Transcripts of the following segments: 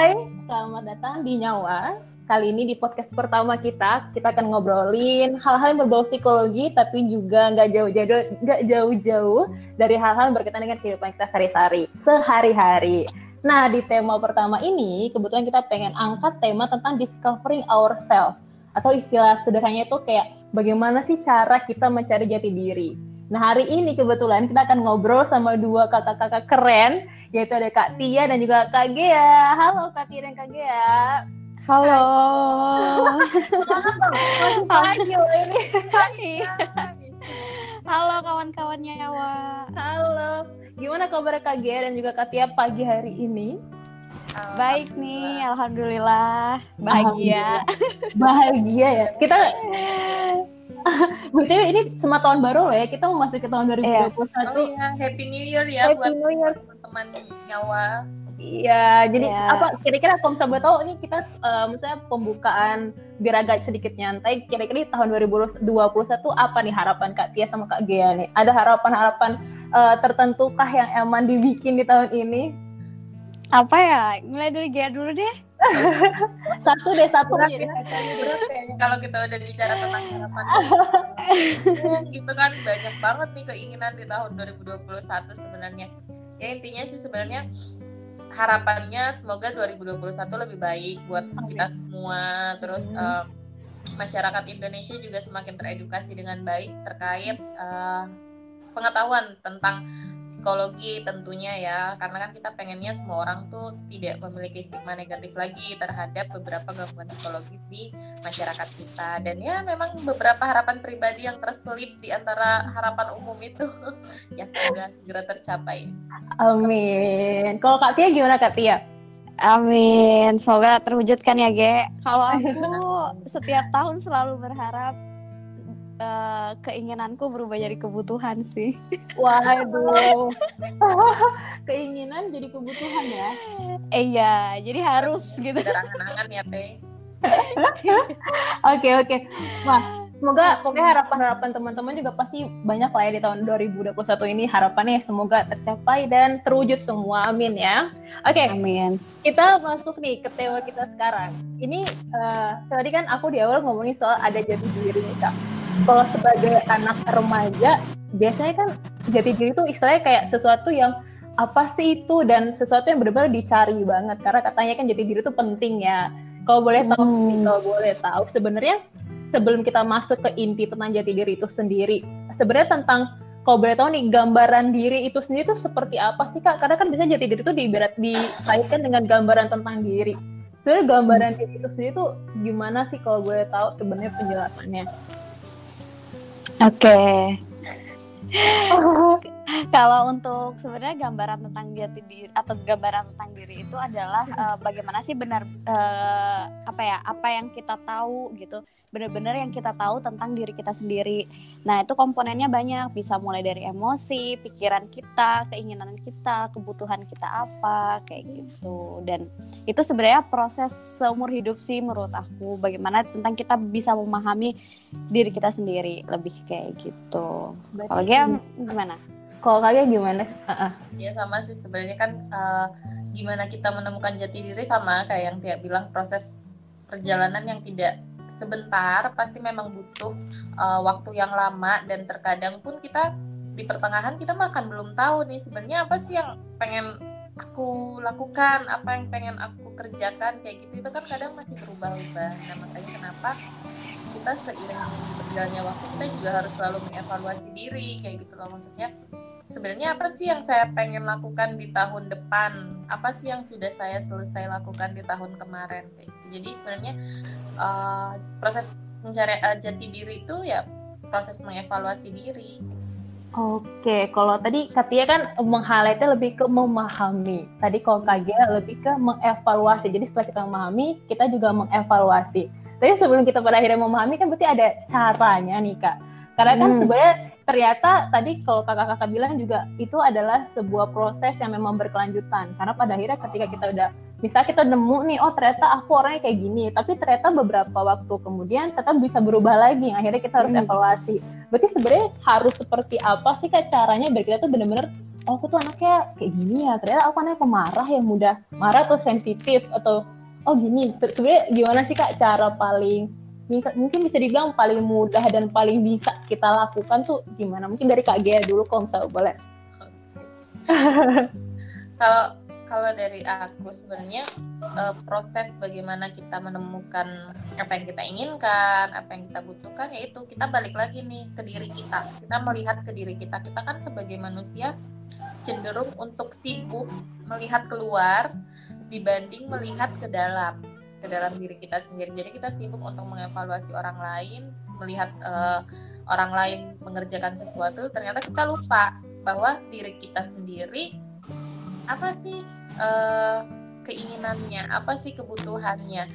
Hai, selamat datang di Nyawa. Kali ini di podcast pertama kita, kita akan ngobrolin hal-hal yang berbau psikologi, tapi juga nggak jauh-jauh, nggak jauh-jauh dari hal-hal berkaitan dengan kehidupan kita sehari-hari, sehari-hari. Nah, di tema pertama ini, kebetulan kita pengen angkat tema tentang discovering ourselves, atau istilah sederhananya itu kayak bagaimana sih cara kita mencari jati diri. Nah, hari ini kebetulan kita akan ngobrol sama dua kakak-kakak keren yaitu ada Kak Tia dan juga Kak Gea. Halo Kak Tia dan Kak Gea. Halo. pagi ini. Halo kawan-kawan nyawa. Halo. Gimana kabar Kak Gea dan juga Kak Tia pagi hari ini? Baik nih, alhamdulillah. Bahagia. Bahagia ya. Kita BTW ini semua tahun baru loh ya. Kita mau masuk ke tahun 2021. Iya. Oh iya, Happy New Year ya Happy buat New Year. Teman-teman nyawa. Iya, jadi Iya. apa kira-kira kalau misalnya boleh tahu ini kita eh, misalnya pembukaan biar agak sedikit nyantai, kira-kira di tahun 2021 apa nih harapan Kak Tia sama Kak Gea nih? Ada harapan-harapan eh, tertentu kah yang emang dibikin di tahun ini? Apa ya? Mulai dari Gia dulu deh. Satu deh, satu Berat ya, berat kalau kita udah bicara tentang harapan. gitu kan banyak banget nih keinginan di tahun 2021 sebenarnya. Ya intinya sih sebenarnya harapannya semoga 2021 lebih baik buat kita semua. Terus em, masyarakat Indonesia juga semakin teredukasi dengan baik terkait eh, pengetahuan tentang psikologi tentunya ya karena kan kita pengennya semua orang tuh tidak memiliki stigma negatif lagi terhadap beberapa gangguan psikologis di masyarakat kita dan ya memang beberapa harapan pribadi yang terselip di antara harapan umum itu ya semoga segera tercapai Amin. Kalau Kak Tia gimana Kak Tia? Amin. Semoga terwujudkan ya, Ge. Kalau aku setiap tahun selalu berharap eh, keinginanku berubah jadi kebutuhan sih. Waduh. Keinginan jadi kebutuhan ya. Eh, iya, jadi harus gitu. angan-angan ya teh Oke oke. Wah, semoga pokoknya harapan-harapan teman-teman juga pasti banyak lah ya di tahun 2021 ini harapannya semoga tercapai dan terwujud semua. Amin ya. Oke, Amin. kita masuk nih ke tema kita sekarang. Ini eh, tadi kan aku di awal ngomongin soal ada jati diri nih kak. Kalau sebagai anak remaja, biasanya kan jati diri itu istilahnya kayak sesuatu yang apa sih itu dan sesuatu yang benar-benar dicari banget karena katanya kan jati diri itu penting ya. Kalau boleh tahu, Hmm. nih, kalau boleh tahu sebenarnya sebelum kita masuk ke inti tentang jati diri itu sendiri, sebenarnya tentang kalau boleh tahu nih gambaran diri itu sendiri itu seperti apa sih kak? Karena kan biasanya jati diri itu diibarat dikaitkan dengan gambaran tentang diri. Sebenarnya gambaran diri itu sendiri tuh gimana sih kalau boleh tahu sebenarnya penjelasannya? Oke. Kalau untuk sebenarnya gambaran tentang jati diri atau gambaran tentang diri itu adalah eh, bagaimana sih benar eh, apa ya apa yang kita tahu gitu benar-benar yang kita tahu tentang diri kita sendiri. Nah itu komponennya banyak bisa mulai dari emosi, pikiran kita, keinginan kita, kebutuhan kita apa kayak gitu dan itu sebenarnya proses seumur hidup sih menurut aku bagaimana tentang kita bisa memahami diri kita sendiri lebih kayak gitu. Kalau dia gimana? Kalau kalian gimana? Heeh. ya sama sih sebenarnya kan eh, gimana kita menemukan jati diri sama kayak yang Tia bilang proses perjalanan yang tidak sebentar pasti memang butuh eh, waktu yang lama dan terkadang pun kita di pertengahan kita makan belum tahu nih sebenarnya apa sih yang pengen aku lakukan apa yang pengen aku kerjakan kayak gitu. Itu kan kadang masih berubah-ubah nah makanya kenapa kita seiring berjalannya waktu kita juga harus selalu mengevaluasi diri kayak gitu loh. Maksudnya sebenarnya apa sih yang saya pengen lakukan di tahun depan? Apa sih yang sudah saya selesai lakukan di tahun kemarin? Kayak gitu. Jadi sebenarnya uh, proses mencari uh, jati diri itu ya proses mengevaluasi diri. Oke, kalau tadi Katia kan meng-highlightnya lebih ke memahami. Tadi kalau Kagia lebih ke mengevaluasi. Jadi setelah kita memahami, kita juga mengevaluasi. Tapi sebelum kita pada akhirnya memahami kan berarti ada caranya nih Kak. Karena kan Hmm. sebenarnya ternyata tadi kalau kakak-kakak bilang juga itu adalah sebuah proses yang memang berkelanjutan. Karena pada akhirnya ketika kita udah bisa kita nemu nih, oh ternyata aku orangnya kayak gini. Tapi ternyata beberapa waktu kemudian tetap bisa berubah lagi. Akhirnya kita harus Hmm. evaluasi berarti sebenarnya harus seperti apa sih kak caranya biar kita tuh benar-benar oh aku tuh anaknya kayak gini ya ternyata aku anaknya pemarah yang mudah marah atau sensitif atau oh gini sebenarnya gimana sih kak cara paling mungkin bisa dibilang paling mudah dan paling bisa kita lakukan tuh gimana mungkin dari kak Gea dulu kalau misalnya boleh kalau kalau dari aku sebenarnya uh, proses bagaimana kita menemukan apa yang kita inginkan, apa yang kita butuhkan yaitu kita balik lagi nih ke diri kita. Kita melihat ke diri kita. Kita kan sebagai manusia cenderung untuk sibuk melihat keluar dibanding melihat ke dalam ke dalam diri kita sendiri. Jadi kita sibuk untuk mengevaluasi orang lain, melihat uh, orang lain mengerjakan sesuatu, ternyata kita lupa bahwa diri kita sendiri apa sih uh, keinginannya, apa sih kebutuhannya,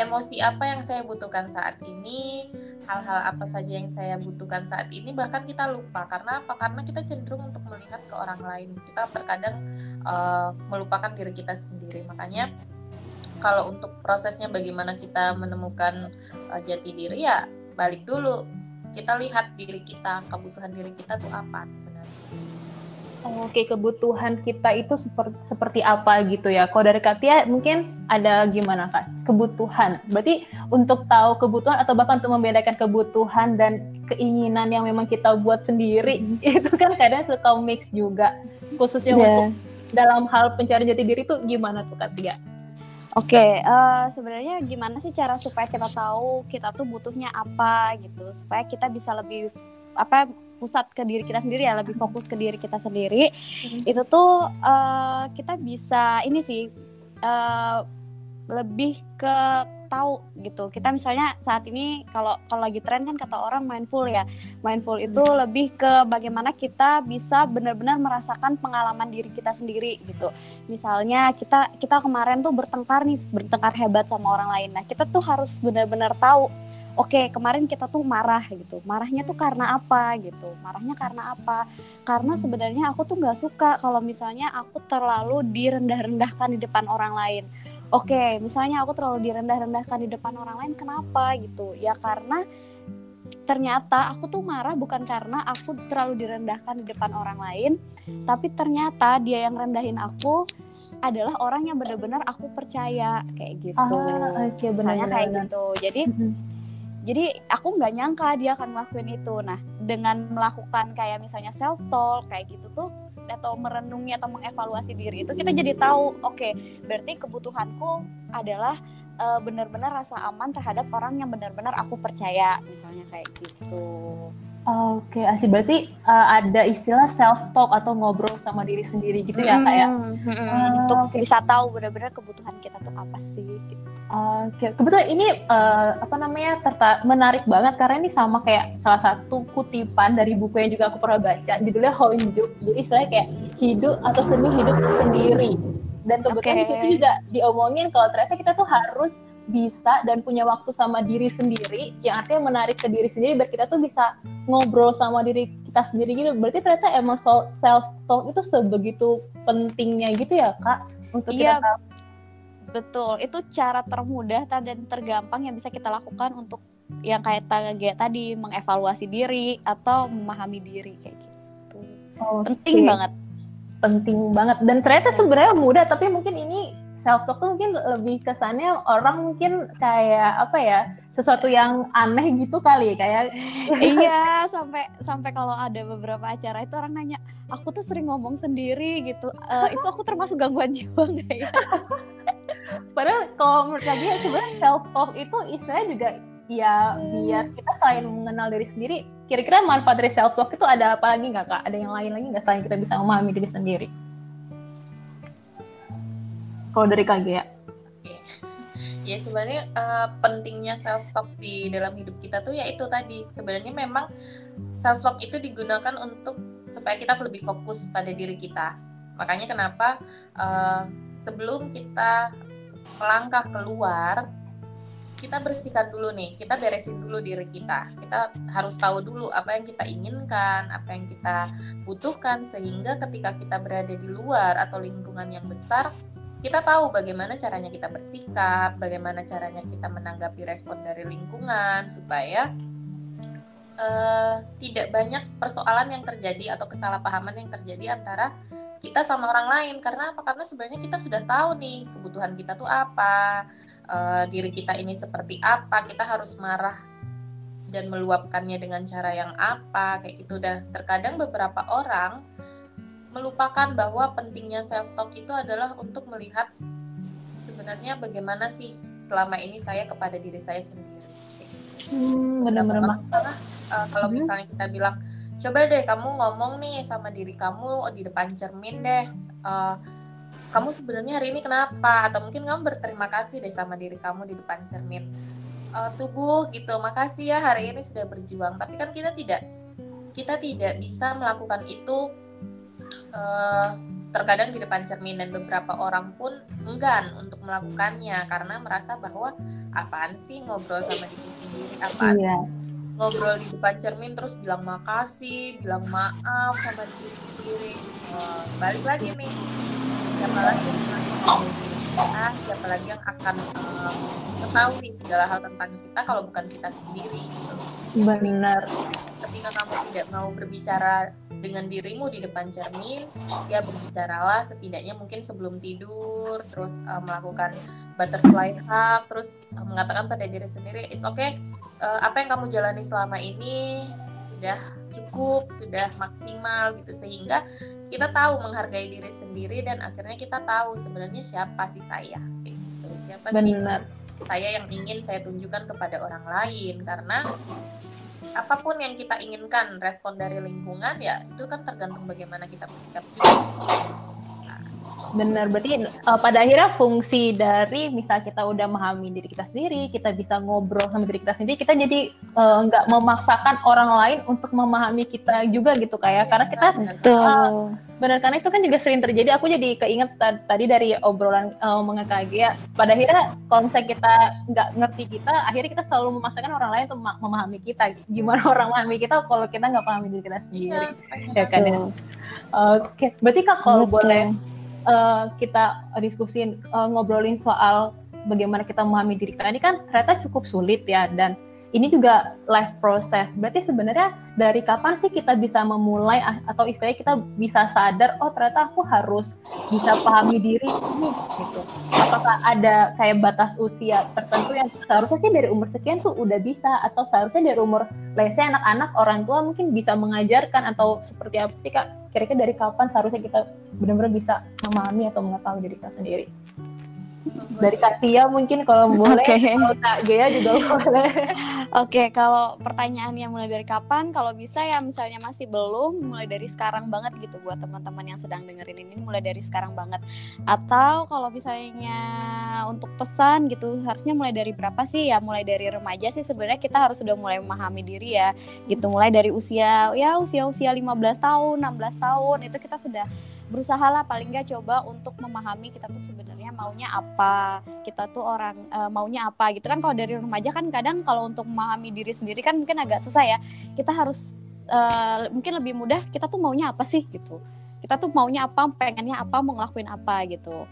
emosi apa yang saya butuhkan saat ini, hal-hal apa saja yang saya butuhkan saat ini, bahkan kita lupa karena apa? Karena kita cenderung untuk melihat ke orang lain, kita terkadang uh, melupakan diri kita sendiri. Makanya kalau untuk prosesnya bagaimana kita menemukan uh, jati diri ya balik dulu kita lihat diri kita kebutuhan diri kita tuh apa Oke, kebutuhan kita itu seperti seperti apa gitu ya? Kalau dari Katia mungkin ada gimana Kak? Kebutuhan. Berarti untuk tahu kebutuhan atau bahkan untuk membedakan kebutuhan dan keinginan yang memang kita buat sendiri itu kan kadang suka mix juga. Khususnya yeah. untuk dalam hal pencarian jati diri itu gimana tuh Katia? Oke, okay, uh, eh, sebenarnya gimana sih cara supaya kita tahu kita tuh butuhnya apa gitu, supaya kita bisa lebih apa pusat ke diri kita sendiri ya lebih fokus ke diri kita sendiri hmm. itu tuh uh, kita bisa ini sih uh, lebih ke tahu gitu. Kita misalnya saat ini kalau kalau lagi tren kan kata orang mindful ya. Mindful itu hmm. lebih ke bagaimana kita bisa benar-benar merasakan pengalaman diri kita sendiri gitu. Misalnya kita kita kemarin tuh bertengkar nih bertengkar hebat sama orang lain. Nah kita tuh harus benar-benar tahu oke okay, kemarin kita tuh marah gitu. Marahnya tuh karena apa gitu. Marahnya karena apa? Karena sebenarnya aku tuh nggak suka kalau misalnya aku terlalu direndah-rendahkan di depan orang lain oke okay, misalnya aku terlalu direndah-rendahkan di depan orang lain kenapa gitu ya karena ternyata aku tuh marah bukan karena aku terlalu direndahkan di depan orang lain tapi ternyata dia yang rendahin aku adalah orang yang benar-benar aku percaya kayak gitu. Ah, okay, benar, kayak gitu. Jadi jadi aku nggak nyangka dia akan melakukan itu nah dengan melakukan kayak misalnya self talk kayak gitu tuh atau merenungi atau mengevaluasi diri itu kita jadi tahu oke okay, berarti kebutuhanku adalah uh, benar-benar rasa aman terhadap orang yang benar-benar aku percaya misalnya kayak gitu Oke, okay, asli berarti uh, ada istilah self talk atau ngobrol sama diri sendiri gitu ya ya? Hmm, hmm, uh, untuk okay. bisa tahu benar-benar kebutuhan kita tuh apa sih. Gitu. Oke, okay. kebetulan ini uh, apa namanya terta menarik banget karena ini sama kayak salah satu kutipan dari buku yang juga aku pernah baca, judulnya Hidup. Jadi saya kayak hidup atau seni hidup sendiri. Dan kebetulan okay. di situ juga diomongin kalau ternyata kita tuh harus bisa dan punya waktu sama diri sendiri yang artinya menarik ke diri sendiri biar kita tuh bisa ngobrol sama diri kita sendiri gitu. Berarti ternyata emang self talk itu sebegitu pentingnya gitu ya kak? Untuk iya, kita tahu. Betul. Itu cara termudah dan tergampang yang bisa kita lakukan untuk yang kayak tadi mengevaluasi diri atau memahami diri kayak gitu. Okay. penting banget. Penting banget. Dan ternyata sebenarnya mudah tapi mungkin ini self talk tuh mungkin lebih kesannya orang mungkin kayak apa ya sesuatu yang aneh gitu kali kayak. Iya sampai sampai kalau ada beberapa acara itu orang nanya aku tuh sering ngomong sendiri gitu. Uh, itu aku termasuk gangguan jiwa nggak ya? Padahal kalau menurut lagi ya sebenarnya self talk itu istilahnya juga ya biar kita selain mengenal diri sendiri. Kira-kira manfaat dari self talk itu ada apa lagi nggak kak? Ada yang lain lagi nggak selain kita bisa memahami diri sendiri kalau dari KG ya ya sebenarnya uh, pentingnya self talk di dalam hidup kita tuh ya itu tadi. Sebenarnya memang self talk itu digunakan untuk supaya kita lebih fokus pada diri kita. Makanya kenapa uh, sebelum kita melangkah keluar kita bersihkan dulu nih, kita beresin dulu diri kita. Kita harus tahu dulu apa yang kita inginkan, apa yang kita butuhkan, sehingga ketika kita berada di luar atau lingkungan yang besar, kita tahu bagaimana caranya kita bersikap, bagaimana caranya kita menanggapi respon dari lingkungan supaya uh, tidak banyak persoalan yang terjadi atau kesalahpahaman yang terjadi antara kita sama orang lain. Karena apa? Karena sebenarnya kita sudah tahu nih kebutuhan kita tuh apa uh, diri kita ini seperti apa kita harus marah dan meluapkannya dengan cara yang apa kayak gitu. Dah terkadang beberapa orang melupakan bahwa pentingnya self talk itu adalah untuk melihat sebenarnya bagaimana sih selama ini saya kepada diri saya sendiri. Hmm, benar-benar. Uh, kalau hmm. misalnya kita bilang, coba deh kamu ngomong nih sama diri kamu di depan cermin deh. Uh, kamu sebenarnya hari ini kenapa? Atau mungkin kamu berterima kasih deh sama diri kamu di depan cermin. Uh, tubuh gitu, makasih ya hari ini sudah berjuang. Tapi kan kita tidak kita tidak bisa melakukan itu uh, terkadang di depan cermin dan beberapa orang pun enggan untuk melakukannya karena merasa bahwa apaan sih ngobrol sama diri sendiri apaan? Iya. ngobrol di depan cermin terus bilang makasih bilang maaf sama diri sendiri. Uh, balik lagi nih. Siapa lagi yang kita siapa lagi yang akan uh, mengetahui segala hal tentang kita kalau bukan kita sendiri gitu. benar. Ketika kamu tidak mau berbicara dengan dirimu di depan cermin ya berbicaralah setidaknya mungkin sebelum tidur terus uh, melakukan butterfly hug terus uh, mengatakan pada diri sendiri it's okay uh, apa yang kamu jalani selama ini sudah cukup sudah maksimal gitu sehingga kita tahu menghargai diri sendiri dan akhirnya kita tahu sebenarnya siapa sih saya gitu. siapa Benar. sih saya yang ingin saya tunjukkan kepada orang lain karena apa pun yang kita inginkan respon dari lingkungan ya itu kan tergantung bagaimana kita bersikap juga. Benar, berarti uh, pada akhirnya fungsi dari misal kita udah memahami diri kita sendiri, kita bisa ngobrol sama diri kita sendiri, kita jadi eh, nggak uh, memaksakan orang lain untuk memahami kita juga gitu kayak, ya. karena kita uh, benar karena itu kan juga sering terjadi. Aku jadi keinget tadi dari obrolan uh, KG ya. Pada akhirnya kalau misalnya kita nggak ngerti kita, akhirnya kita selalu memaksakan orang lain untuk memahami kita. Gimana orang memahami kita kalau kita nggak pahami diri kita sendiri, ya, ya kan? Ya? Oke, okay. berarti kak kalau boleh uh, kita diskusin uh, ngobrolin soal bagaimana kita memahami diri kita ini kan ternyata cukup sulit ya dan ini juga life process. Berarti sebenarnya dari kapan sih kita bisa memulai atau istilahnya kita bisa sadar oh ternyata aku harus bisa pahami diri ini gitu. Apakah ada kayak batas usia tertentu yang seharusnya sih dari umur sekian tuh udah bisa atau seharusnya dari umur lese anak-anak orang tua mungkin bisa mengajarkan atau seperti apa sih Kak? Kira-kira dari kapan seharusnya kita benar-benar bisa memahami atau mengetahui diri kita sendiri? Dari Katia mungkin kalau boleh okay. kalau Kak Gea juga boleh. Oke okay, kalau pertanyaannya mulai dari kapan? Kalau bisa ya misalnya masih belum mulai dari sekarang banget gitu buat teman-teman yang sedang dengerin ini mulai dari sekarang banget. Atau kalau misalnya untuk pesan gitu harusnya mulai dari berapa sih? Ya mulai dari remaja sih sebenarnya kita harus sudah mulai memahami diri ya gitu. Mulai dari usia ya usia usia 15 tahun 16 tahun itu kita sudah berusaha lah paling nggak coba untuk memahami kita tuh sebenarnya maunya apa. Kita tuh orang uh, maunya apa gitu. Kan kalau dari remaja kan kadang kalau untuk memahami diri sendiri kan mungkin agak susah ya. Kita harus uh, mungkin lebih mudah kita tuh maunya apa sih gitu. Kita tuh maunya apa pengennya apa mau ngelakuin apa gitu.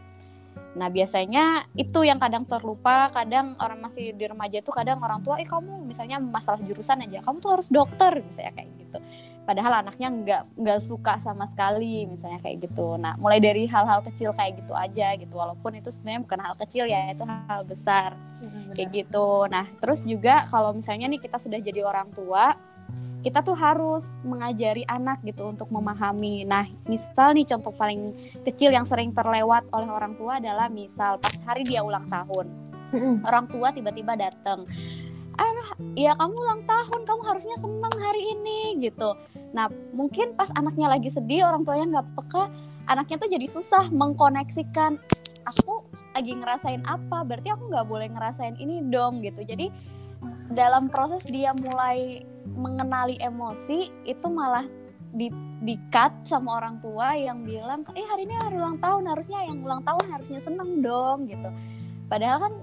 Nah biasanya itu yang kadang terlupa, kadang orang masih di remaja itu kadang orang tua, eh kamu misalnya masalah jurusan aja, kamu tuh harus dokter misalnya kayak gitu padahal anaknya nggak nggak suka sama sekali misalnya kayak gitu. Nah mulai dari hal-hal kecil kayak gitu aja gitu. Walaupun itu sebenarnya bukan hal kecil ya itu hal besar. Hmm, kayak gitu. Nah terus juga kalau misalnya nih kita sudah jadi orang tua kita tuh harus mengajari anak gitu untuk memahami. Nah, misal nih contoh paling kecil yang sering terlewat oleh orang tua adalah misal pas hari dia ulang tahun. Orang tua tiba-tiba datang ah ya kamu ulang tahun kamu harusnya senang hari ini gitu. Nah mungkin pas anaknya lagi sedih orang tuanya nggak peka anaknya tuh jadi susah mengkoneksikan aku lagi ngerasain apa? Berarti aku nggak boleh ngerasain ini dong gitu. Jadi dalam proses dia mulai mengenali emosi itu malah di di sama orang tua yang bilang eh hari ini hari ulang tahun harusnya yang ulang tahun harusnya seneng dong gitu. Padahal kan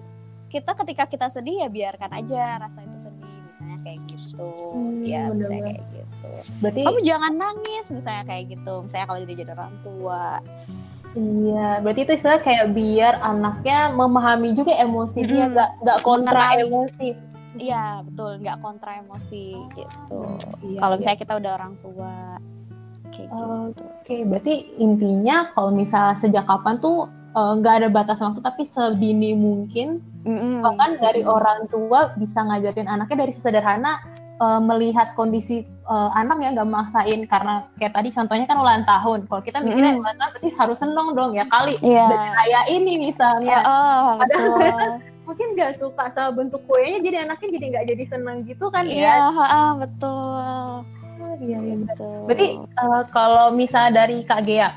kita ketika kita sedih ya biarkan aja rasa itu sedih misalnya kayak gitu. Hmm, ya misalnya kayak gitu. Berarti kamu jangan nangis misalnya kayak gitu. Misalnya kalau jadi jadi orang tua. Iya, berarti itu istilah kayak biar anaknya memahami juga emosi hmm, dia, nggak nggak kontra emosi. iya betul. Nggak kontra emosi gitu. Iya, kalau iya. misalnya kita udah orang tua kayak Oh, gitu. Oke, berarti intinya kalau misalnya sejak kapan tuh eh, nggak ada batas waktu tapi sedini mungkin Mm-mm, bahkan dari orang tua bisa ngajarin anaknya dari sederhana eh, melihat kondisi eh, anak ya nggak maksain karena kayak tadi contohnya kan ulang tahun kalau kita mikirnya ulang tahun berarti harus seneng dong ya kali Iya. udah kayak ini misalnya oh, Padahal betul. mungkin nggak suka sama bentuk kuenya jadi anaknya jadi nggak jadi seneng gitu kan Iya, ya ha-ha, betul. Oh, iya, iya. Betul. Berarti eh, kalau misal dari Kak Gea,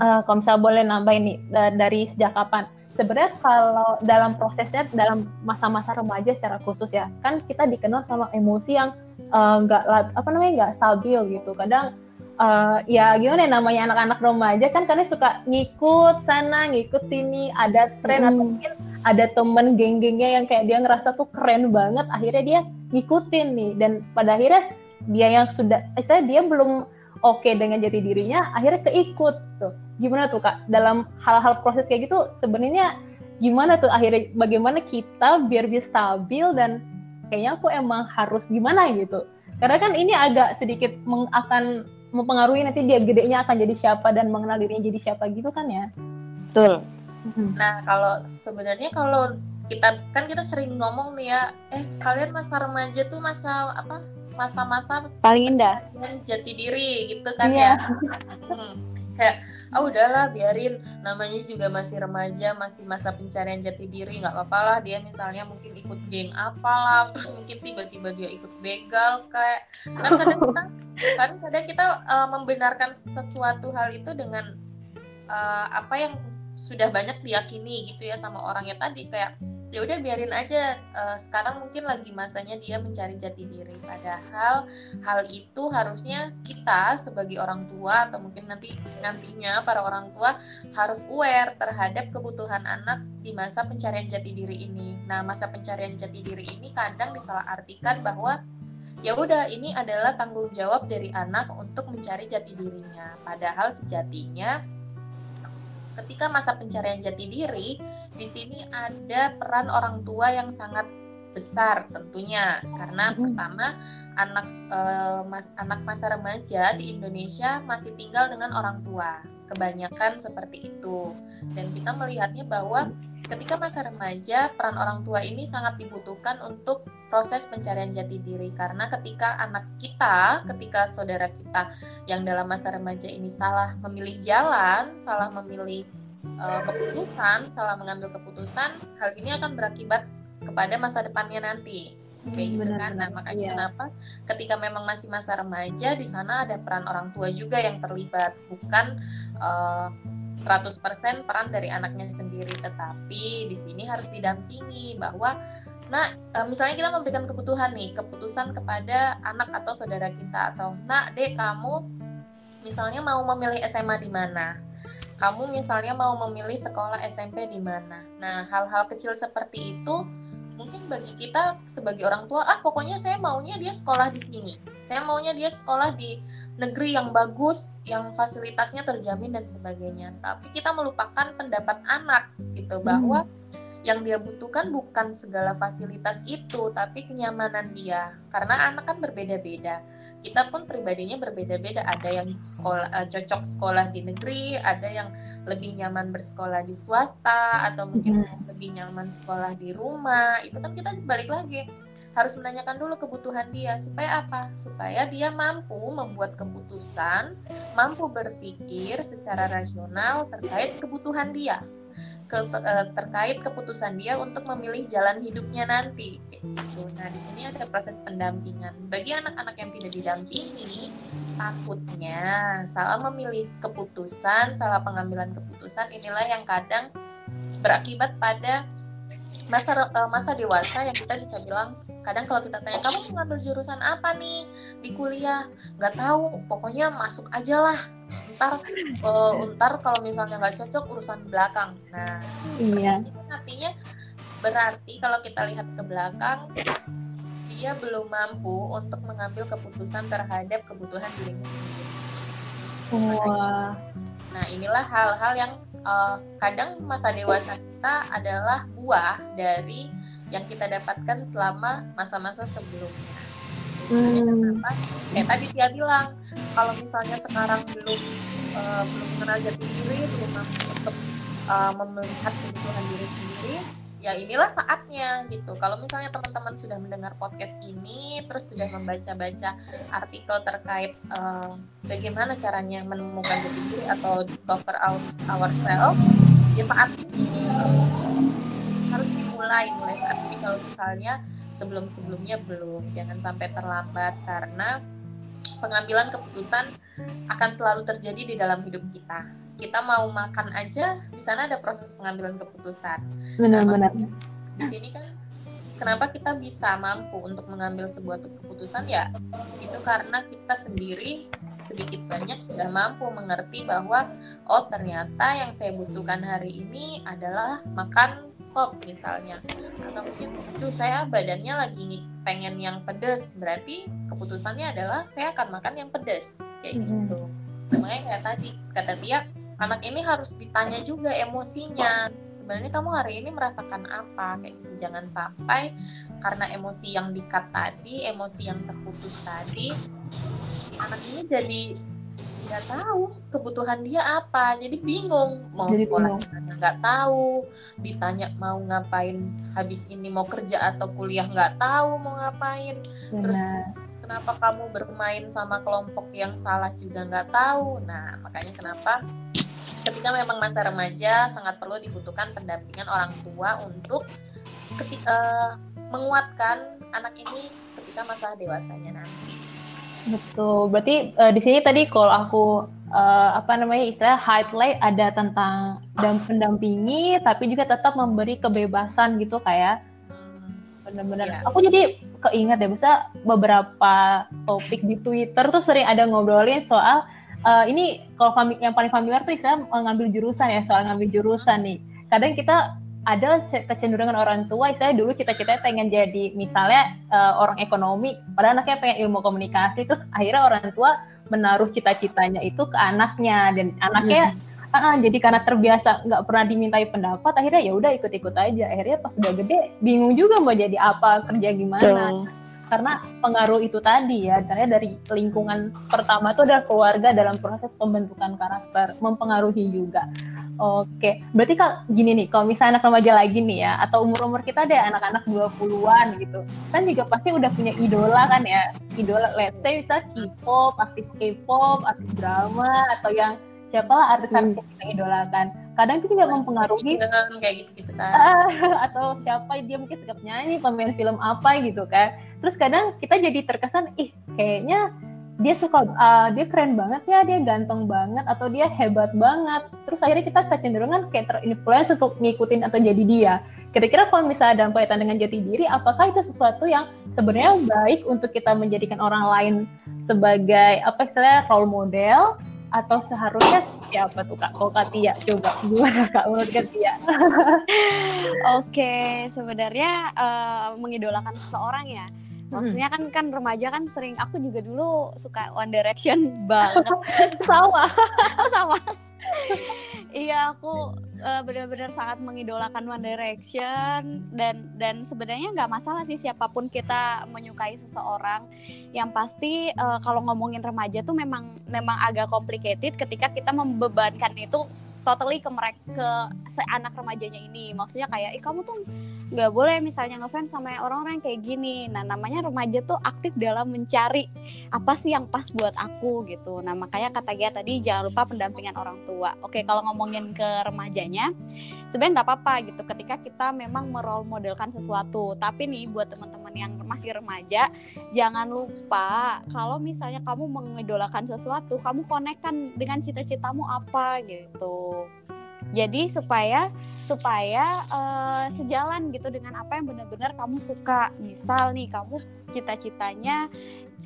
eh, kalau misal boleh nambahin nih da- dari sejak kapan? Sebenarnya kalau dalam prosesnya dalam masa-masa remaja secara khusus ya, kan kita dikenal sama emosi yang eh, nggak la- apa namanya nggak stabil gitu. Kadang eh, ya gimana ya, namanya anak-anak remaja kan kadang suka ngikut sana, ngikut sini, ada tren atau Mm. mungkin ada temen geng-gengnya yang kayak dia ngerasa tuh keren banget, akhirnya dia ngikutin nih dan pada akhirnya dia yang sudah istilah dia belum oke dengan jati dirinya akhirnya keikut tuh gimana tuh kak dalam hal-hal proses kayak gitu sebenarnya gimana tuh akhirnya bagaimana kita biar bisa stabil dan kayaknya aku emang harus gimana gitu karena kan ini agak sedikit meng- akan mempengaruhi nanti dia gedenya akan jadi siapa dan mengenal dirinya jadi siapa gitu kan ya betul. Nah, kalau sebenarnya kalau kita kan kita sering ngomong nih ya, eh kalian masa remaja tuh masa apa? Masa-masa Paling indah. pencarian jati diri gitu kan Iya. ya. Hmm. Kayak ah udahlah biarin. Namanya juga masih remaja, masih masa pencarian jati diri, nggak apa-apa lah dia misalnya mungkin ikut geng apalah, terus mungkin tiba-tiba dia ikut begal kayak. Kan kadang kita kan kadang kita uh, membenarkan sesuatu hal itu dengan uh, apa yang sudah banyak diyakini gitu ya sama orangnya tadi kayak ya udah biarin aja uh, sekarang mungkin lagi masanya dia mencari jati diri padahal hal itu harusnya kita sebagai orang tua atau mungkin nanti nantinya para orang tua harus aware terhadap kebutuhan anak di masa pencarian jati diri ini. Nah, masa pencarian jati diri ini kadang disalahartikan bahwa ya udah ini adalah tanggung jawab dari anak untuk mencari jati dirinya. Padahal sejatinya ketika masa pencarian jati diri di sini ada peran orang tua yang sangat besar tentunya. Karena pertama anak eh, mas- anak masa remaja di Indonesia masih tinggal dengan orang tua. Kebanyakan seperti itu. Dan kita melihatnya bahwa ketika masa remaja peran orang tua ini sangat dibutuhkan untuk proses pencarian jati diri karena ketika anak kita ketika saudara kita yang dalam masa remaja ini salah memilih jalan salah memilih eh, keputusan salah mengambil keputusan hal ini akan berakibat kepada masa depannya nanti kayak gitu Benar, kan. Nah, makanya Iya. kenapa ketika memang masih masa remaja di sana ada peran orang tua juga yang terlibat, bukan eh, 100% peran dari anaknya sendiri, tetapi di sini harus didampingi bahwa nah misalnya kita memberikan kebutuhan nih, keputusan kepada anak atau saudara kita atau nak, Dek, kamu misalnya mau memilih SMA di mana? Kamu misalnya mau memilih sekolah SMP di mana? Nah, hal-hal kecil seperti itu mungkin bagi kita sebagai orang tua ah pokoknya saya maunya dia sekolah di sini saya maunya dia sekolah di negeri yang bagus yang fasilitasnya terjamin dan sebagainya. Tapi kita melupakan pendapat anak gitu bahwa yang dia butuhkan bukan segala fasilitas itu tapi kenyamanan dia. Karena anak kan berbeda-beda. Kita pun pribadinya berbeda-beda. Ada yang sekolah eh, cocok sekolah di negeri ada yang lebih nyaman bersekolah di swasta atau mungkin lebih nyaman sekolah di rumah. Itu kan kita balik lagi harus menanyakan dulu kebutuhan dia. Supaya apa? Supaya dia mampu membuat keputusan mampu berpikir secara rasional terkait kebutuhan dia. Ke, eh, terkait keputusan dia untuk memilih jalan hidupnya nanti. Gitu. Nah di sini ada proses pendampingan. Bagi anak-anak yang tidak didampingi takutnya salah memilih keputusan salah pengambilan keputusan inilah yang kadang berakibat pada masa eh, masa dewasa yang kita bisa bilang kadang kalau kita tanya kamu mau ngambil jurusan apa nih di kuliah? Nggak tahu pokoknya masuk aja lah. Ntar eh, ntar kalau misalnya nggak cocok urusan belakang. Nah Iya. ini artinya. Berarti kalau kita lihat ke belakang dia belum mampu untuk mengambil keputusan terhadap kebutuhan dirinya sendiri. Wah. Nah, inilah hal-hal yang eh, kadang masa dewasa kita adalah buah dari yang kita dapatkan selama masa-masa sebelumnya. Hmm. Kayak tadi dia bilang, kalau misalnya sekarang belum uh, belum mengenal jati diri, belum mampu untuk uh, melihat kebutuhan diri sendiri, ya inilah saatnya gitu. Kalau misalnya teman-teman sudah mendengar podcast ini, terus sudah membaca-baca artikel terkait uh, bagaimana caranya menemukan diri atau discover ourselves, ya saat ini uh, harus dimulai mulai saat ini. Kalau misalnya sebelum-sebelumnya belum, jangan sampai terlambat karena pengambilan keputusan akan selalu terjadi di dalam hidup kita kita mau makan aja di sana ada proses pengambilan keputusan. Benar-benar. Nah, di sini kan kenapa kita bisa mampu untuk mengambil sebuah keputusan ya itu karena kita sendiri sedikit banyak sudah mampu mengerti bahwa oh ternyata yang saya butuhkan hari ini adalah makan sop misalnya atau mungkin itu saya badannya lagi pengen yang pedes berarti keputusannya adalah saya akan makan yang pedes kayak mm -hmm. gitu makanya kayak tadi kata Tia anak ini harus ditanya juga emosinya. Sebenarnya kamu hari ini merasakan apa? Kayak gitu jangan sampai karena emosi yang dikat tadi emosi yang terputus tadi anak ini jadi nggak tahu kebutuhan dia apa. Jadi bingung mau jadi sekolah ditanya nggak tahu ditanya mau ngapain habis ini mau kerja atau kuliah nggak tahu mau ngapain. Benar. terus kenapa kamu bermain sama kelompok yang salah juga nggak tahu? Nah makanya kenapa ketika memang masa remaja sangat perlu dibutuhkan pendampingan orang tua untuk ketika, uh, eh, menguatkan anak ini ketika masa dewasanya nanti. Betul. Berarti uh, di sini tadi kalau aku uh, apa namanya istilah highlight ada tentang dan pendampingi tapi juga tetap memberi kebebasan gitu kayak hmm. benar-benar. Ya. Aku jadi keinget ya bisa beberapa topik di Twitter tuh sering ada ngobrolin soal uh, ini kalau fami yang paling familiar tuh istilah mengambil jurusan ya soal ngambil jurusan nih. Kadang kita ada kecenderungan orang tua, saya dulu cita-citanya pengen jadi misalnya uh, orang ekonomi, padahal anaknya pengen ilmu komunikasi, terus akhirnya orang tua menaruh cita-citanya itu ke anaknya dan anaknya uh, uh, jadi karena terbiasa nggak pernah dimintai pendapat, akhirnya ya udah ikut-ikut aja. Akhirnya pas sudah gede bingung juga mau jadi apa, kerja gimana. Tuh karena pengaruh itu tadi ya karena dari lingkungan pertama itu adalah keluarga dalam proses pembentukan karakter mempengaruhi juga. Oke berarti kalau gini nih kalau misalnya anak remaja lagi nih ya atau umur-umur kita deh anak-anak 20-an gitu kan juga pasti udah punya idola kan ya. Idola let's say bisa K-pop artis K-pop artis drama atau yang siapa lah artis-artis hmm. yang kita idolakan? Kadang itu juga mempengaruhi kayak gitu gitu kan atau siapa dia mungkin suka nyanyi pemain film apa gitu kan. Terus kadang kita jadi terkesan ih kayaknya dia suka uh, dia keren banget ya dia ganteng banget atau dia hebat banget. Terus akhirnya kita kecenderungan kayak terinfluence untuk ngikutin atau jadi dia. Kira-kira kalau misalnya ada kaitan dengan jati diri apakah itu sesuatu yang sebenarnya baik untuk kita menjadikan orang lain sebagai apa istilahnya role model atau seharusnya siapa tuh kak? Kalau Kak Tia, coba gimana kak menurut Kak Tia? Oke, sebenarnya uh, mengidolakan seseorang ya. Maksudnya kan kan remaja kan sering aku juga dulu suka One Direction banget. sama. oh, sama. Iya, aku uh, benar-benar sangat mengidolakan One Direction dan dan sebenarnya nggak masalah sih siapa pun kita menyukai seseorang. Yang pasti uh, kalau ngomongin remaja tuh memang memang agak complicated ketika kita membebankan itu totally ke mereka ke anak remajanya ini. Maksudnya kayak ih kamu tuh nggak boleh misalnya ngefans sama orang-orang kayak gini. Nah namanya remaja tuh aktif dalam mencari apa sih yang pas buat aku gitu. Nah makanya kata Gia tadi jangan lupa pendampingan orang tua. Oke kalau ngomongin ke remajanya sebenarnya nggak apa-apa gitu. Ketika kita memang merol modelkan sesuatu. Tapi nih buat teman-teman yang masih remaja jangan lupa kalau misalnya kamu mengidolakan sesuatu kamu konekkan dengan cita-citamu apa gitu jadi supaya supaya uh, sejalan gitu dengan apa yang benar-benar kamu suka. Misal nih kamu cita-citanya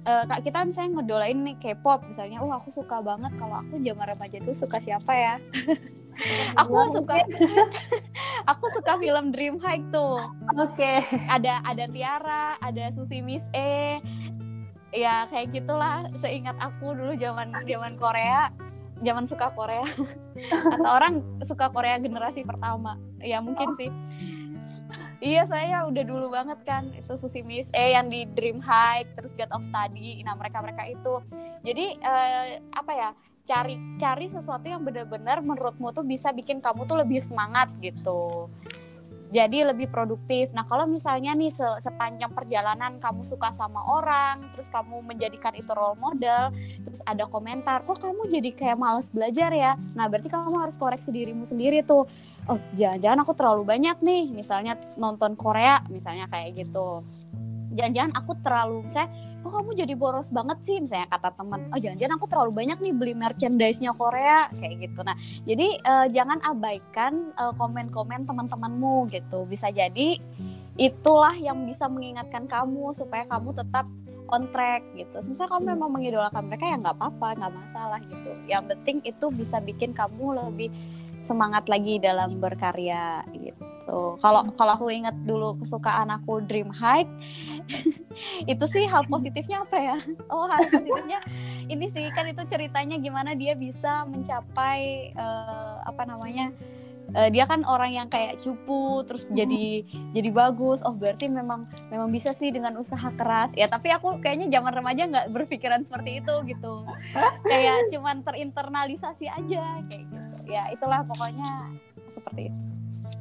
uh, kita misalnya ngedolain nih K-pop misalnya oh aku suka banget kalau aku zaman remaja itu suka siapa ya? Aku suka aku suka film Dream High tuh. Oke. Okay. ada ada Tiara ada Susi Miss E ya kayak gitulah seingat aku dulu zaman zaman Korea zaman suka Korea. Atau orang suka Korea generasi pertama. Ya mungkin sih. Iya saya udah dulu banget kan itu Susi Miss eh yang di Dream High terus Get of Study. Nah mereka mereka itu. Jadi eh, apa ya cari cari sesuatu yang benar-benar menurutmu tuh bisa bikin kamu tuh lebih semangat gitu jadi lebih produktif. Nah, kalau misalnya nih se sepanjang perjalanan kamu suka sama orang, terus kamu menjadikan itu role model, terus ada komentar, kok kamu jadi kayak males belajar ya? Nah, berarti kamu harus koreksi dirimu sendiri tuh. Oh, jangan-jangan aku terlalu banyak nih, misalnya nonton Korea, misalnya kayak gitu. Jangan-jangan aku terlalu, misalnya kok kamu jadi boros banget sih? Misalnya kata teman oh jangan-jangan aku terlalu banyak nih beli merchandise-nya Korea. Kayak gitu. Nah jadi uh, jangan abaikan uh, komen-komen teman-temanmu gitu. Bisa jadi itulah yang bisa mengingatkan kamu supaya kamu tetap on track gitu. Misalnya kamu memang mengidolakan mereka ya nggak apa-apa, nggak masalah gitu. Yang penting itu bisa bikin kamu lebih semangat lagi dalam berkarya gitu gitu. Kalau kalau aku ingat dulu kesukaan aku Dream High, itu sih hal positifnya apa ya? Oh hal positifnya ini sih kan itu ceritanya gimana dia bisa mencapai uh, apa namanya? Uh, dia kan orang yang kayak cupu terus jadi jadi bagus oh berarti memang memang bisa sih dengan usaha keras ya tapi aku kayaknya zaman remaja nggak berpikiran seperti itu gitu kayak cuman terinternalisasi aja kayak gitu ya itulah pokoknya seperti itu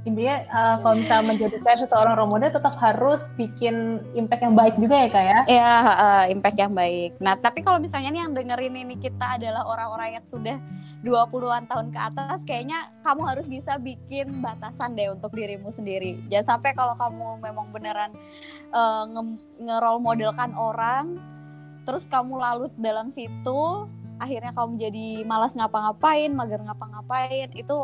intinya uh, kalau misalnya menjadikan seseorang role model tetap harus bikin impact yang baik juga ya kak ya? Iya uh, impact yang baik. Nah tapi kalau misalnya nih yang dengerin ini kita adalah orang-orang yang sudah 20-an tahun ke atas kayaknya kamu harus bisa bikin batasan deh untuk dirimu sendiri. Jangan sampai kalau kamu memang beneran uh, nge-role modelkan orang terus kamu lalut dalam situ akhirnya kamu jadi malas ngapa-ngapain, mager ngapa-ngapain itu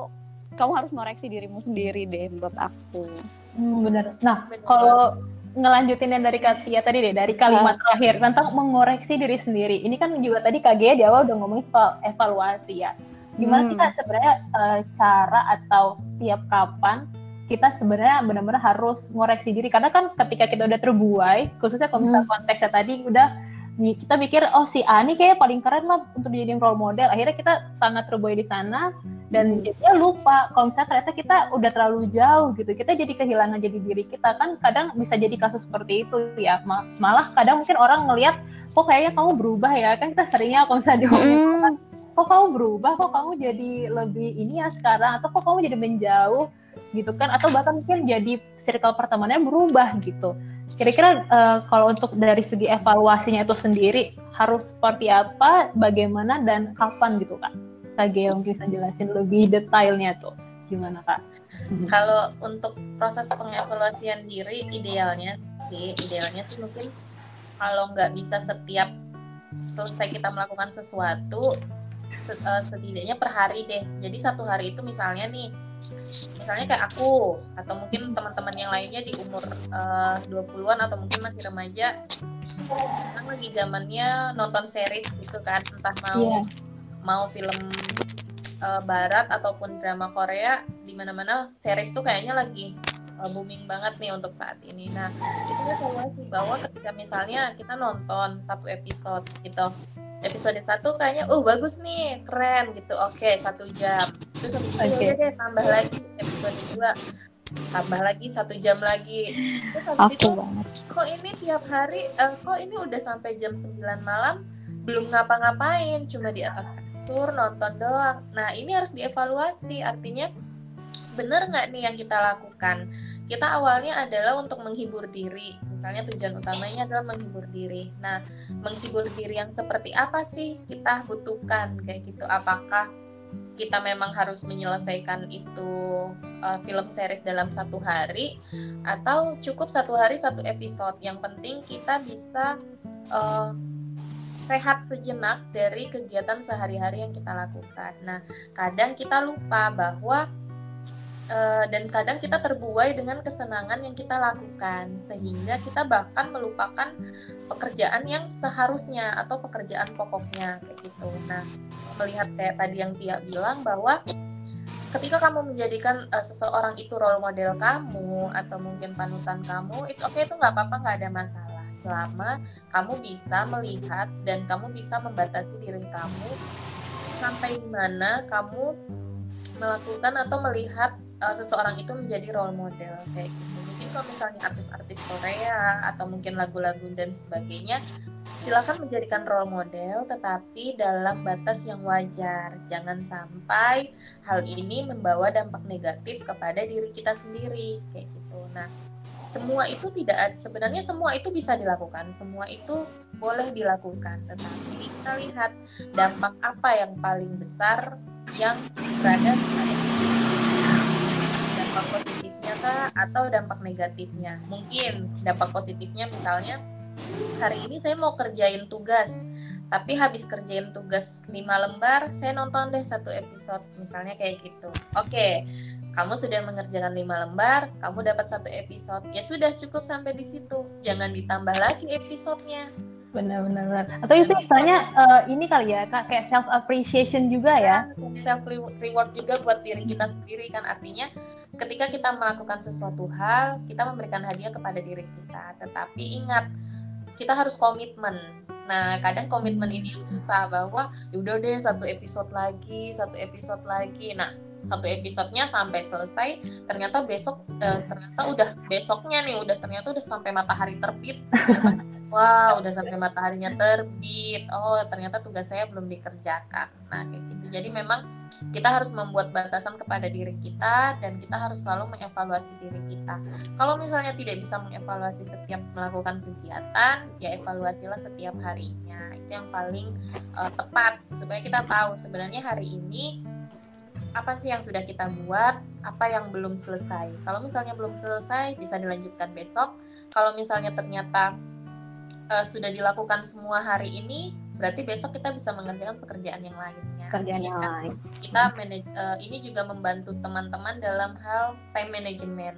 kamu harus ngoreksi dirimu sendiri deh menurut aku hmm, bener nah kalau ngelanjutin yang dari Katia tadi deh dari kalimat uh. terakhir tentang mengoreksi diri sendiri ini kan juga tadi KG di awal udah ngomongin soal evaluasi ya gimana hmm. sih kak sebenarnya uh, cara atau tiap kapan kita sebenarnya benar-benar harus ngoreksi diri karena kan ketika kita udah terbuai khususnya kalau misalnya hmm. konteksnya tadi udah kita pikir oh si Ani kayak paling keren lah untuk dijadiin role model. Akhirnya kita sangat terbuai di sana dan hmm. dia lupa. Kalau misalnya ternyata kita udah terlalu jauh gitu kita jadi kehilangan jadi diri kita kan kadang bisa jadi kasus seperti itu ya. Malah kadang mungkin orang ngelihat kok kayaknya kamu berubah ya? Kan kita seringnya kalau misalnya diomongin hmm. kok kamu berubah? Kok kamu jadi lebih ini ya sekarang? Atau kok kamu jadi menjauh? Gitu kan. Atau bahkan mungkin jadi circle pertemanannya berubah gitu Kira-kira uh, kalau untuk dari segi evaluasinya itu sendiri harus seperti apa, bagaimana dan kapan gitu kak? Kak mungkin bisa jelasin lebih detailnya tuh gimana kak? Mhm. Kalau untuk proses pengevaluasian diri idealnya sih idealnya sih mungkin kalau nggak bisa setiap selesai kita melakukan sesuatu eh, setidaknya per hari deh. Jadi satu hari itu misalnya nih misalnya kayak aku atau mungkin teman-teman yang lainnya di umur uh, 20-an atau mungkin masih remaja kan lagi zamannya nonton series gitu kan entah mau yeah. mau film uh, barat ataupun drama Korea di mana-mana series tuh kayaknya lagi uh, booming banget nih untuk saat ini. Nah, itu evaluasi bahwa ketika misalnya kita nonton satu episode gitu, episode satu kayaknya oh bagus nih keren gitu. Oke satu jam. Terus habis itu okay. deh tambah lagi episode dua. Tambah lagi satu jam lagi. Terus habis itu banget. kok ini tiap hari uh, kok ini udah sampai jam 9 malam belum ngapa-ngapain cuma di atas kasur nonton doang. Nah ini harus dievaluasi. Artinya bener nggak nih yang kita lakukan kita awalnya adalah untuk menghibur diri. Misalnya tujuan utamanya adalah menghibur diri. Nah menghibur diri yang seperti apa sih kita butuhkan? Kayak gitu. Apakah kita memang harus menyelesaikan itu uh, film series dalam satu hari? Atau cukup satu hari satu episode? Yang penting kita bisa uh, rehat sejenak dari kegiatan sehari-hari yang kita lakukan. Nah, kadang kita lupa bahwa uh, dan kadang kita terbuai dengan kesenangan yang kita lakukan sehingga kita bahkan melupakan pekerjaan yang seharusnya atau pekerjaan pokoknya kayak gitu. Nah, melihat kayak tadi yang Tia bilang bahwa ketika kamu menjadikan uh, seseorang itu role model kamu atau mungkin panutan kamu, itu oke okay, itu nggak apa-apa nggak ada masalah selama kamu bisa melihat dan kamu bisa membatasi diri kamu sampai mana kamu melakukan atau melihat uh, seseorang itu menjadi role model kayak gitu. Mungkin kalau misalnya artis-artis Korea atau mungkin lagu-lagu dan sebagainya silakan menjadikan role model tetapi dalam batas yang wajar. Jangan sampai hal ini membawa dampak negatif kepada diri kita sendiri kayak gitu. Nah semua itu tidak sebenarnya semua itu bisa dilakukan. Semua itu boleh dilakukan tetapi kita lihat dampak apa yang paling besar yang berada pada dampak positifnya kah? Atau dampak negatifnya? Mungkin dampak positifnya misalnya hari ini saya mau kerjain tugas tapi habis kerjain tugas lima lembar saya nonton deh satu episode misalnya kayak gitu. Oke kamu sudah mengerjakan lima lembar, kamu dapat satu episode. Ya sudah cukup sampai di situ. Jangan ditambah lagi episodenya. Benar-benar atau itu istilahnya uh, ini kali ya kak kayak self appreciation juga ya? Self reward juga buat diri kita sendiri kan. Artinya ketika kita melakukan sesuatu hal kita memberikan hadiah kepada diri kita. Tetapi ingat kita harus komitmen. Nah kadang komitmen ini yang susah bahwa yaudah deh satu episode lagi satu episode lagi. Nah satu episodenya sampai selesai ternyata besok eh, ternyata udah besoknya nih udah ternyata udah sampai matahari terbit wah udah sampai mataharinya terbit. Oh ternyata tugas saya belum dikerjakan. Nah kayak gitu. Jadi memang kita harus membuat batasan kepada diri kita dan kita harus selalu mengevaluasi diri kita. Kalau misalnya tidak bisa mengevaluasi setiap melakukan kegiatan ya evaluasilah setiap harinya. Itu yang paling uh, tepat supaya kita tahu sebenarnya hari ini apa sih yang sudah kita buat, apa yang belum selesai. Kalau misalnya belum selesai, bisa dilanjutkan besok. Kalau misalnya ternyata uh, sudah dilakukan semua hari ini, berarti besok kita bisa mengerjakan pekerjaan yang lainnya. Pekerjaan yang kan? lain. Kita manage, uh, ini juga membantu teman-teman dalam hal time management.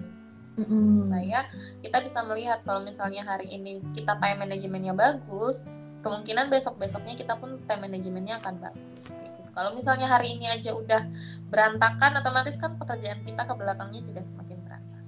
Mm-hmm. Supaya kita bisa melihat kalau misalnya hari ini kita time manajemennya bagus, kemungkinan besok-besoknya kita pun time manajemennya akan bagus. Gitu. Kalau misalnya hari ini aja udah berantakan, otomatis kan pekerjaan kita ke belakangnya juga semakin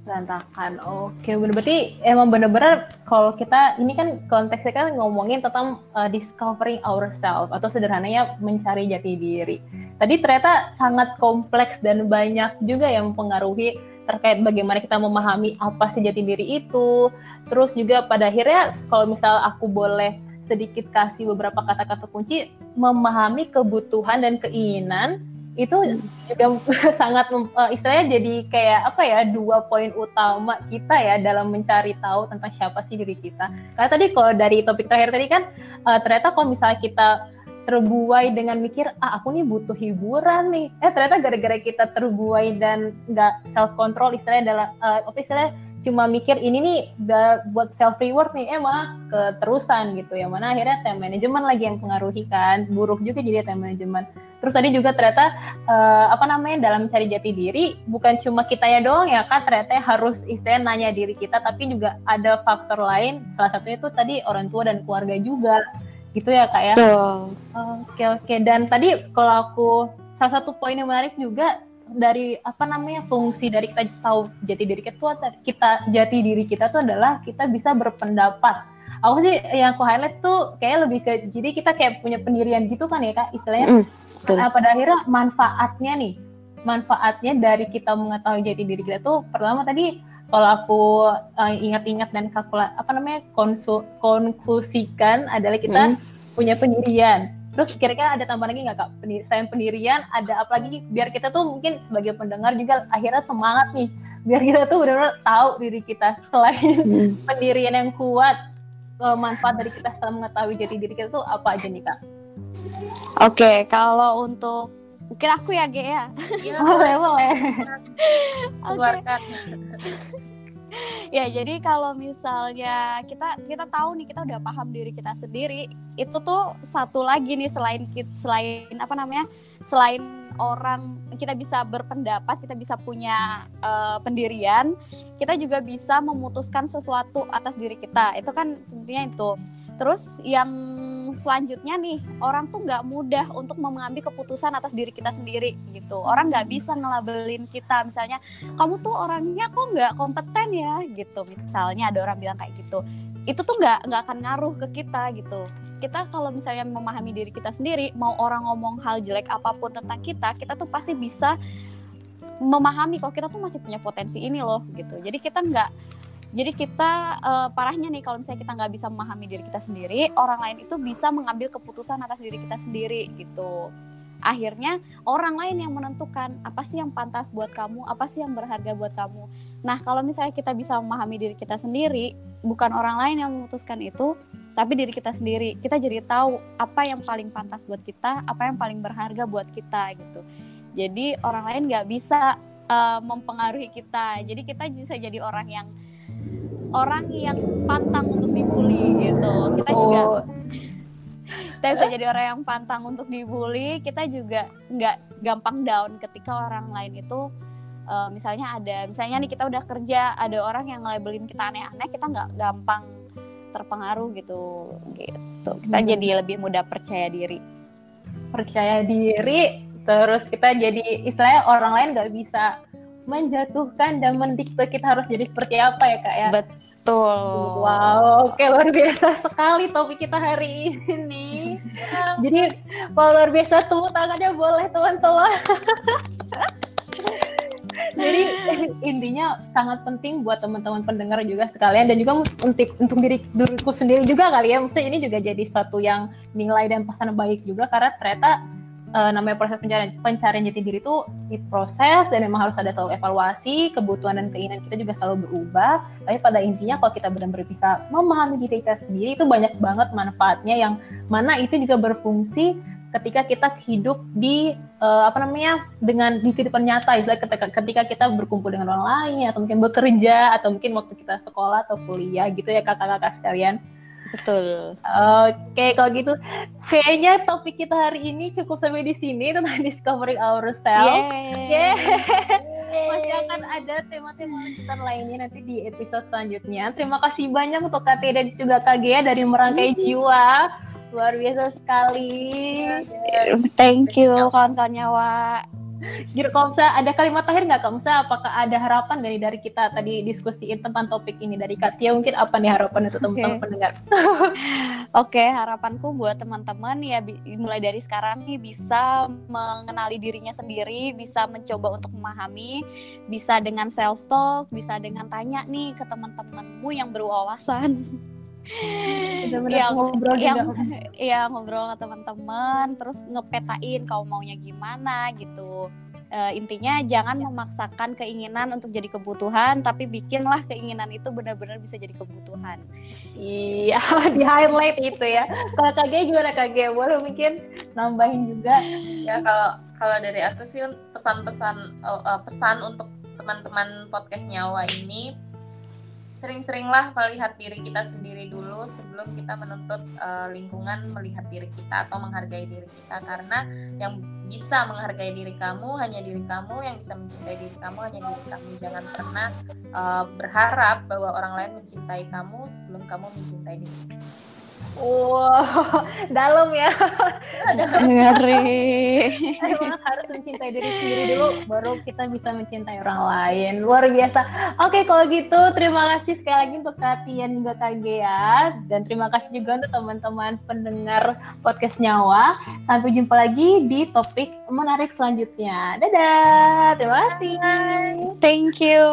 berantakan. Oke, berarti emang bener-bener kalau kita ini kan konteksnya kan ngomongin tentang uh, discovering ourselves atau sederhananya mencari jati diri. Tadi ternyata sangat kompleks dan banyak juga yang mempengaruhi terkait bagaimana kita memahami apa sih jati diri itu. Terus juga pada akhirnya kalau misal aku boleh sedikit kasih beberapa kata-kata kunci memahami kebutuhan dan keinginan itu juga sangat uh, istilahnya jadi kayak apa ya dua poin utama kita ya dalam mencari tahu tentang siapa sih diri kita. Karena tadi kalau dari topik terakhir tadi kan uh, ternyata kalau misalnya kita terbuai dengan mikir ah aku nih butuh hiburan nih eh ternyata gara-gara kita terbuai dan nggak self control istilahnya dalam uh, apa istilahnya cuma mikir ini nih buat self reward nih eh malah keterusan gitu ya. Mana akhirnya time management lagi yang pengaruhi kan. Buruk juga jadi time management. Terus tadi juga ternyata uh, apa namanya dalam cari jati diri bukan cuma kita ya doang ya kan ternyata harus istilah nanya diri kita tapi juga ada faktor lain. Salah satunya itu tadi orang tua dan keluarga juga. Gitu ya kak ya? Oke oke. Dan tadi kalau aku salah satu poin yang menarik juga dari apa namanya fungsi dari kita tahu jati diri kita tuh kita jati diri kita tuh adalah kita bisa berpendapat. Aku sih yang aku highlight tuh kayak lebih ke jadi kita kayak punya pendirian gitu kan ya kak istilahnya? Mm, Nah, pada akhirnya manfaatnya nih manfaatnya dari kita mengetahui jati diri kita tuh pertama tadi kalau aku uh, ingat-ingat dan kalkula apa namanya konsul, konklusikan adalah kita mm. punya pendirian Terus kira-kira ada tambahan lagi nggak kak? Selain pendirian, ada apa lagi biar kita tuh mungkin sebagai pendengar juga akhirnya semangat nih, biar kita tuh benar-benar tahu diri kita selain hmm. pendirian yang kuat, manfaat dari kita setelah mengetahui jati diri kita tuh apa aja nih kak? Oke, okay, kalau untuk mungkin aku ya Ge ya. Iya, boleh boleh. Keluarkan. ya jadi kalau misalnya kita kita tahu nih kita udah paham diri kita sendiri itu tuh satu lagi nih selain selain apa namanya selain orang kita bisa berpendapat kita bisa punya uh, pendirian kita juga bisa memutuskan sesuatu atas diri kita. Itu kan intinya itu Terus yang selanjutnya nih orang tuh nggak mudah untuk mengambil keputusan atas diri kita sendiri gitu. Orang nggak bisa ngelabelin kita misalnya kamu tuh orangnya kok nggak kompeten ya gitu. Misalnya ada orang bilang kayak gitu. Itu tuh nggak nggak akan ngaruh ke kita gitu. Kita kalau misalnya memahami diri kita sendiri, mau orang ngomong hal jelek apa pun tentang kita, kita tuh pasti bisa memahami kalau kita tuh masih punya potensi ini loh gitu jadi kita nggak jadi kita uh, parahnya nih kalau misalnya kita nggak bisa memahami diri kita sendiri orang lain itu bisa mengambil keputusan atas diri kita sendiri gitu akhirnya orang lain yang menentukan apa sih yang pantas buat kamu, apa sih yang berharga buat kamu. Nah, kalau misalnya kita bisa memahami diri kita sendiri, bukan orang lain yang memutuskan itu, tapi diri kita sendiri. Kita jadi tahu apa yang paling pantas buat kita, apa yang paling berharga buat kita gitu. Jadi orang lain nggak bisa uh, mempengaruhi kita. Jadi kita bisa jadi orang yang orang yang pantang untuk dibully gitu. Kita oh. juga kita bisa jadi orang yang pantang untuk dibully kita juga nggak gampang down ketika orang lain itu uh, misalnya ada misalnya nih kita udah kerja ada orang yang labelin kita aneh-aneh kita nggak gampang terpengaruh gitu gitu kita hmm. jadi lebih mudah percaya diri percaya diri terus kita jadi istilahnya orang lain nggak bisa menjatuhkan dan mendikte kita harus jadi seperti apa ya kak ya betul Betul. Wow, oke luar biasa sekali topik kita hari ini. Jadi kalau luar biasa tepuk tangannya boleh teman-teman. Jadi intinya sangat penting buat teman-teman pendengar juga sekalian dan juga untuk untuk diri diriku sendiri juga kali ya. Maksudnya ini juga jadi satu yang nilai dan pesan baik juga karena ternyata uh, namanya proses pencarian pencarian jati diri itu proses dan memang harus ada selalu evaluasi kebutuhan dan keinginan kita juga selalu berubah. Tapi pada intinya kalau kita benar-benar bisa memahami diri kita sendiri itu banyak banget manfaatnya yang mana itu juga berfungsi ketika kita hidup di uh, apa namanya dengan di kehidupan nyata. Istilah ketika, ketika kita berkumpul dengan orang lain atau mungkin bekerja atau mungkin waktu kita sekolah atau kuliah gitu ya kakak-kakak sekalian Betul. Oke, kalau gitu kayaknya topik kita hari ini cukup sampai di sini tentang discovering ourselves. Yeah. Masih akan ada tema-tema lanjutan lainnya nanti di episode selanjutnya. Terima kasih banyak untuk KT dan juga KG dari Merangkai Jiwa. Luar biasa sekali. Thank you kawan-kawannya, Wak. Gitu, kalau ada kalimat terakhir nggak kamu apakah ada harapan dari dari kita tadi diskusiin tentang topik ini dari Katia mungkin apa nih harapan untuk teman-teman okay. pendengar? Oke, okay, harapanku buat teman-teman ya mulai dari sekarang nih bisa mengenali dirinya sendiri, bisa mencoba untuk memahami, bisa dengan self talk, bisa dengan tanya nih ke teman-temanmu yang berwawasan. Yang ngobrol yang ya ngobrol ke teman-teman terus ngepetain kau maunya gimana gitu. Uh, intinya jangan memaksakan keinginan untuk jadi kebutuhan tapi bikinlah keinginan itu benar-benar bisa jadi kebutuhan. Iya di highlight itu ya. Kalau KG gimana KG boleh mungkin nambahin juga? Ya kalau kalau dari aku sih pesan-pesan uh, pesan untuk teman-teman podcast nyawa ini sering-seringlah melihat diri kita sendiri dulu sebelum kita menuntut uh, lingkungan melihat diri kita atau menghargai diri kita. Karena yang bisa menghargai diri kamu hanya diri kamu yang bisa mencintai diri kamu hanya diri kamu. Jangan pernah uh, berharap bahwa orang lain mencintai kamu sebelum kamu mencintai diri Wow, dalam ya. Ngeri. Emang harus mencintai diri sendiri dulu, baru kita bisa mencintai orang lain. Luar biasa. Oke, kalau gitu terima kasih sekali lagi untuk Katian juga Kak ya. Dan terima kasih juga untuk teman-teman pendengar podcast Nyawa. Sampai jumpa lagi di topik menarik selanjutnya. Dadah. Terima kasih. Thank you.